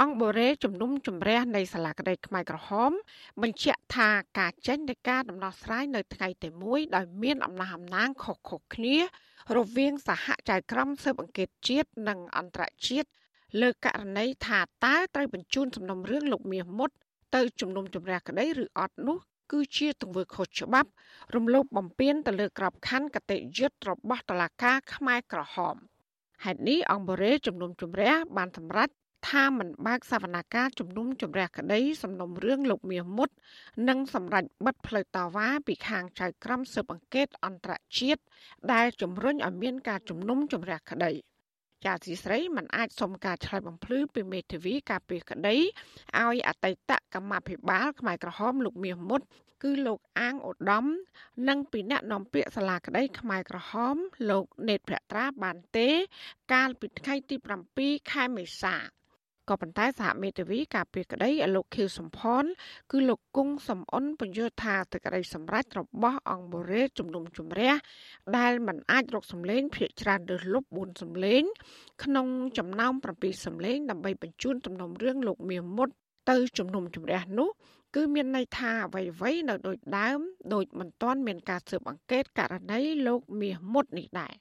អង្គបូរេជំនុំជម្រះនៃសាលាក្តីខ្មែរក្រហម បញ្ជាក់ថាការចេញនៃការដំណោះស្រាយនៅថ្ងៃទី1ដោយមានអំណះអំណាងខុសៗគ្នា រវាងសហចៅក្រមស៊ើបអង្កេតជាតិនិងអន្តរជាតិលើករណីថាតើត្រូវបញ្ជូនសំណុំរឿងលោកមាសមុតទៅជំនុំជម្រះក្តីឬអត់នោះគឺជាទង្វើខុសច្បាប់ រំលោភបំពានទៅលើក្របខ័ណ្ឌកតិយុត្តរបស់តុលាការខ្មែរក្រហមហេតុនេះអង្គបរិយជំនុំជម្រះបានសម្រេច ថាមិនបើកសវនាការជំនុំជម្រះក្តីសំណុំរឿងលោកមាសមុត និងសម្រេចបិទផ្លូវតាវ៉ាពីខាងចៅក្រមស៊ើបអង្កេតអន្តរជាតិដែលជំរុញឲ្យមានការជំនុំជម្រះក្តី។ចាស៊ីស្រីមិនអាចសុំការឆ្លើយបំភ្លឺពីមេធាវីការពារក្តីឲ្យអតីតកម្មាភិបាលខ្មែរក្រហមលោកមាសមុត គឺលោកអាងឧត្តមនិងពីអ្នកនាំពាក្យសាលាក្តីខ្មែរក្រហម លោកនេតភក្ត្រាបានទេ កាលពីថ្ងៃទី7ខែមេសា ក៏ប៉ុន្តែសហមេធាវីការពារក្តីលោកខៀវសំផនគឺលោកគង់សំអនបញ្យល់ថាទឹកក្តីសម្រេចរបស់អង្គបូរេជំនុំជម្រះដែលមិនអាចរកសម្លេងភាកច្រើនលើសលុប4សម្លេង ក្នុងចំណោម7សម្លេងដើម្បីបញ្ជូនទំនុំរឿងលោកមៀមុតទៅជំនុំជម្រះនោះគឺមានន័យថាអ្វីៗនៅដូចដើមដូចមិនទាន់មានការស៊ើបអង្កេតករណីលោកមាសមុតនេះដែរ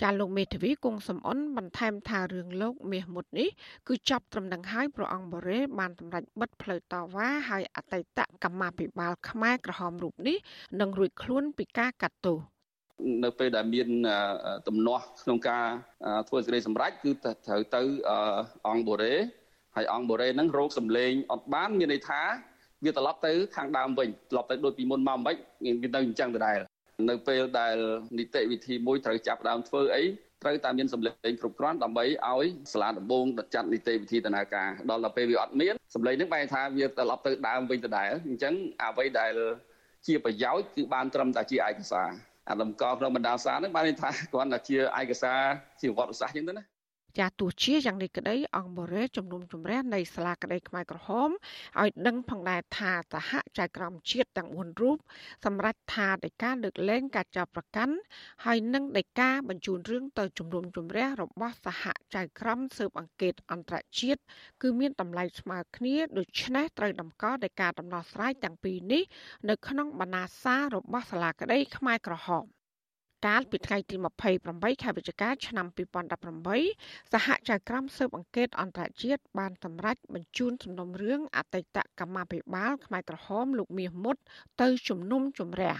ចាលោកមេធាវីគង់សំអនបន្ថែមថារឿងលោកមាសមុតនេះគឺចាប់ត្រឹមនឹងហើយព្រះអង្គបរេបានសម្រេចបិទផ្លូវតវ៉ាហើយអតីតកម្មាភិបាលខ្មែរក្រហមរូបនេះនឹងរួចខ្លួនពីការកាត់ទោសនៅពេលដែលមានទំនាស់ក្នុងការធ្វើសេចក្តីសម្រេចគឺត្រូវទៅអង្គបូរេហើយអង្គបូរេហ្នឹងរោគសម្លេងអត់បានមានន័យថាវាត្រឡប់ទៅខាងដើមវិញត្រឡប់ទៅដូចពីមុនមកមិនវានៅអញ្ចឹងដដែល នៅពេលដែលនីតិវិធីមួយត្រូវចាប់ដើមធ្វើអីត្រូវតែមានសម្លេងគ្រប់គ្រាន់ដើម្បីឲ្យសាលាដំបងចាត់នីតិវិធីដំណើរការដល់ដល់ពេលវាអត់មានសម្លេងហ្នឹងបែរថាវាត្រឡប់ទៅដើមវិញដដែលអញ្ចឹងអ្វីដែលជាប្រយោជន៍គឺបានត្រឹមតែជាឯកសារអាលំកក្នុងបណ្ដាសារហ្នឹងបានន័យថាគ្រាន់តែជាឯកសារជាវត្តសាស្ត្រអញ្ចឹងទៅណា ចាទោះជាយ៉ាងនេះក្តីអង្គបរិយជំនុំជម្រះនៃសាលាក្តីខ្មែរក្រហមឲ្យដឹងផងដែរថាសហចៅក្រមជាតិទាំង4រូបសម្រាប់ថាដោយការលើកលែងការចាប់ប្រកាន់ហើយនឹងដោយការបញ្ជូនរឿងទៅជំនុំជម្រះរបស់សហចៅក្រមស៊ើបអង្កេតអន្តរជាតិគឺមានតម្លៃស្មើគ្នាដូច្នេះត្រូវតម្កល់ដោយការដំណោះស្រាយទាំងពីរនេះនៅក្នុងបណ្ណាសាររបស់សាលាក្តីខ្មែរក្រហម កាលពីថ្ងៃទី28ខែវិច្ឆិកាឆ្នាំ2018សហចៅក្រមស៊ើបអង្កេតអន្តរជាតិបានសម្រេចបញ្ជូនសំណុំរឿងអតីតកម្មាភិបាលខ្មែរក្រហមលោកមាសមុតទៅជំនុំជម្រះ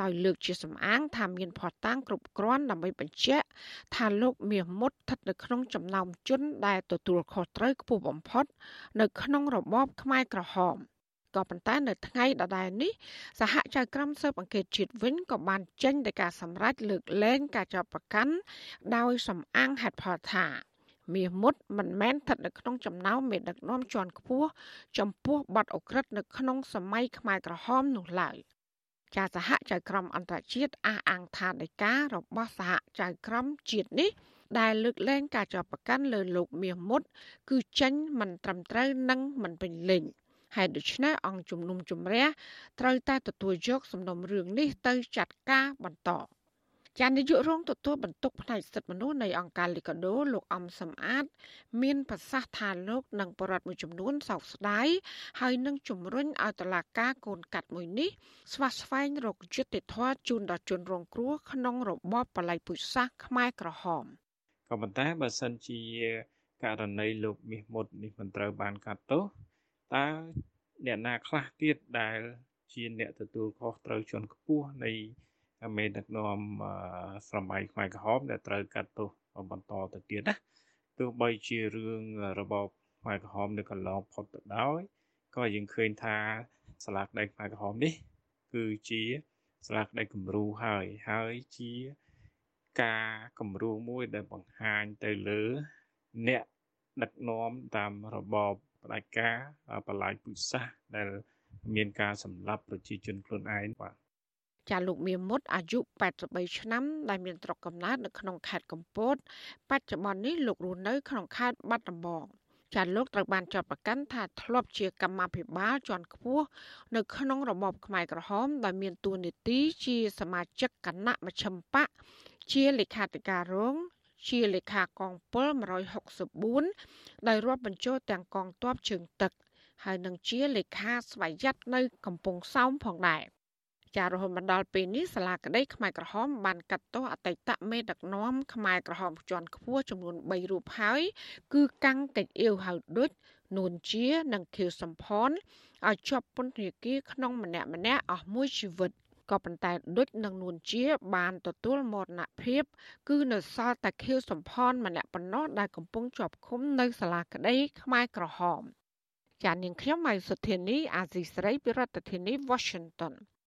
ដោយលើកជាសំអាងថាមានភស្តុតាងគ្រប់គ្រាន់ដើម្បីបញ្ជាក់ថាលោកមាសមុតស្ថិតនៅក្នុងចំណោមជនដែលទទួលខុសត្រូវខ្ពស់បំផុត នៅក្នុងរបបខ្មែរក្រហម។ ក៏ប៉ុន្តែនៅថ្ងៃដដែលនេះសហចៅក្រមស៊ើបអង្កេតជាតិវិញក៏បានចេញទៅការសម្រេចលើកលែងការចាប់ប្រកាន់ដោយសំអាងហេតុផលថាមាសមុតមិនមែនស្ថិតនៅក្នុងចំណោមមេដឹកនាំជាន់ខ្ពស់ចំពោះបទអក្រិតនៅក្នុងសម័យខ្មែរក្រហមនោះឡើយចាសហចៅក្រមអន្តរជាតិអះអាងថាដីការបស់សហចៅក្រមជាតិនេះដែលលើកលែងការចាប់ប្រកាន់លើលោកមាសមុត គឺចេញមិនត្រឹមត្រូវនិងមិនពេញលេញ ហេតុដូច្នេះអង្គជំនុំជម្រះត្រូវតែទទួលយកសំណុំរឿងនេះទៅចាត់ការបន្តចាននាយករងទទួលបន្ទុកផ្នែកសិទ្ធិមនុស្សនៃអង្គការលីកាដូលោកអំសំអាត មានប្រសាសន៍ថាលោកនិងបរដ្ឋមួយចំនួនសោកស្ដាយហើយនឹងជំរុញឲ្យតឡាការកូនកាត់មួយនេះស្វះស្វែងរកយុត្តិធម៌ជូនដល់ជនរងគ្រោះក្នុងរបបបល័យពូជសាសន៍ខ្មែរក្រហមក៏ប៉ុន្តែបើសិនជាករណីលោកមាសមុតនេះមិនត្រូវបានកាត់ទោសតើ អ្នកណាខ្លះទៀតដែលជាអ្នកទទួលខុសត្រូវជាន់ខ្ពស់នៃមេដឹកនាំសម័យខ្មែរក្រហមដែលត្រូវកាត់ទោសបន្តទៅទៀតណាទោះបីជារឿងរបបខ្មែរក្រហមនៅកន្លងផុតទៅដោយក៏យើងឃើញថាសាលាក្តីខ្មែរក្រហមនេះ គឺជាសាលាក្តីគំរូហើយហើយជាការគំរូមួយដែលបង្ហាញទៅលើ អ្នកដឹកនាំតាមរបប ផ្ដាច់ការបលាយពុសាសដែល មានការសម្លាប់ប្រជាជនខ្លួនឯងបាទចាលោកមៀមុតអាយុ83ឆ្នាំដែលមានស្រុកកំណើតនៅក្នុងខេត្តកំពត បច្ចុប្បន្ននេះលោករស់នៅ ក្នុងខេត្តបាត់ដំបងចាលោកត្រូវបានចាប់ប្រកាន់ថាធ្លាប់ជាកម្មាភិបាលជាន់ខ្ពស់នៅក្នុងរបបខ្មែរក្រហមដែលមានតួនាទីជាសមាជិកគណៈមជ្ឈិមបកជាលេខាធិការរង ជាលេខាកងពល164ដោយរាប់បញ្ចូលទាំងកងទ័ពជើងទឹកហើយនឹងជាលេខាស្វយ័តនៅកំពង់សោមផងដែរចារហូតមកដល់ពេលនេះសាលាក្តីខ្មែរក្រហមបានកាត់ទោសអតីតមេដឹកនាំខ្មែរក្រហមជាន់ខ្ពស់ចំនួន3រូបហើយ គឺកាំងកិច្ចអៀវហៅដូចនួនជា និងខៀវសំផនឲ្យជាប់ពន្ធនាគារក្នុងម្នាក់ម្នាក់អស់មួយជីវិត ក៏ប៉ុន្តែដូចនឹងនួនជា បានទទួលមរណភាព គឺនៅសល់តែខៀវសំផនម្នាក់ប៉ុណ្ណោះដែលកំពុងជាប់ឃុំនៅសាលាក្តីខ្មែរក្រហមចាននាងខ្ញុំម៉ៃសុធានីអាស៊ីស្រីពីរដ្ឋធានី Washington